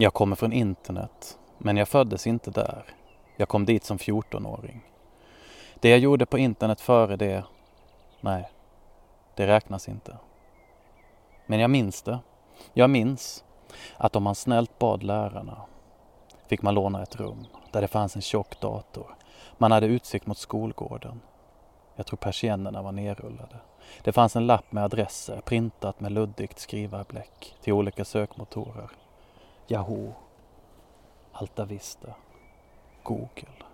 Jag kommer från internet, men jag föddes inte där. Jag kom dit som 14-åring. Det jag gjorde på internet före det, nej, det räknas inte. Men jag minns det. Jag minns att om man snällt bad lärarna fick man låna ett rum där det fanns en tjock dator. Man hade utsikt mot skolgården. Jag tror persiennerna var nerrullade. Det fanns en lapp med adresser printat med luddigt skrivarbläck till olika sökmotorer. Yahoo, Alta Vista, Google.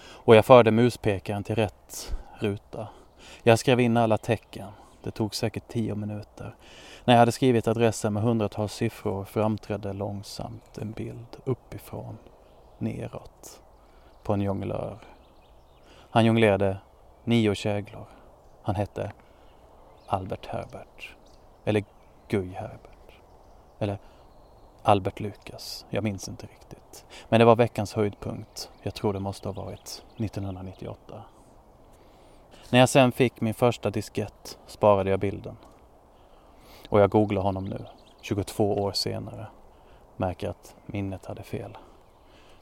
Och jag förde muspekaren till rätt ruta. Jag skrev in alla tecken. Det tog säkert tio minuter. När jag hade skrivit adressen med hundratals siffror framträdde långsamt en bild uppifrån, neråt, på en jonglör. Han jonglerade nio käglor. Han hette Albert Herbert. Eller Guy Herbert. Eller Albert Lukas. Jag minns inte riktigt. Men det var veckans höjdpunkt. Jag tror det måste ha varit 1998. När jag sen fick min första diskett sparade jag bilden. Och jag googlar honom nu, 22 år senare. Märker att minnet hade fel.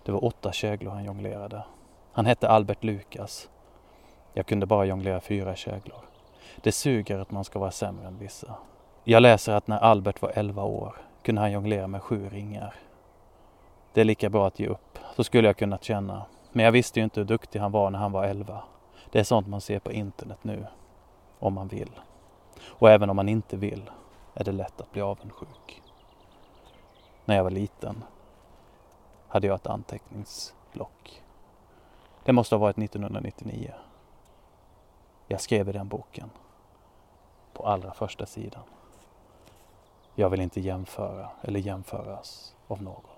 Det var åtta käglor han jonglerade. Han hette Albert Lukas. Jag kunde bara jonglera fyra käglor. Det suger att man ska vara sämre än vissa. Jag läser att när Albert var 11 år kunde han jonglera med sju ringar. Det är lika bra att ge upp, så skulle jag kunnat känna. Men jag visste ju inte hur duktig han var när han var 11. Det är sånt man ser på internet nu, om man vill. Och även om man inte vill är det lätt att bli avundsjuk. När jag var liten hade jag ett anteckningsblock. Det måste ha varit 1999. Jag skrev i den boken på allra första sidan. Jag vill inte jämföra eller jämföras av någon.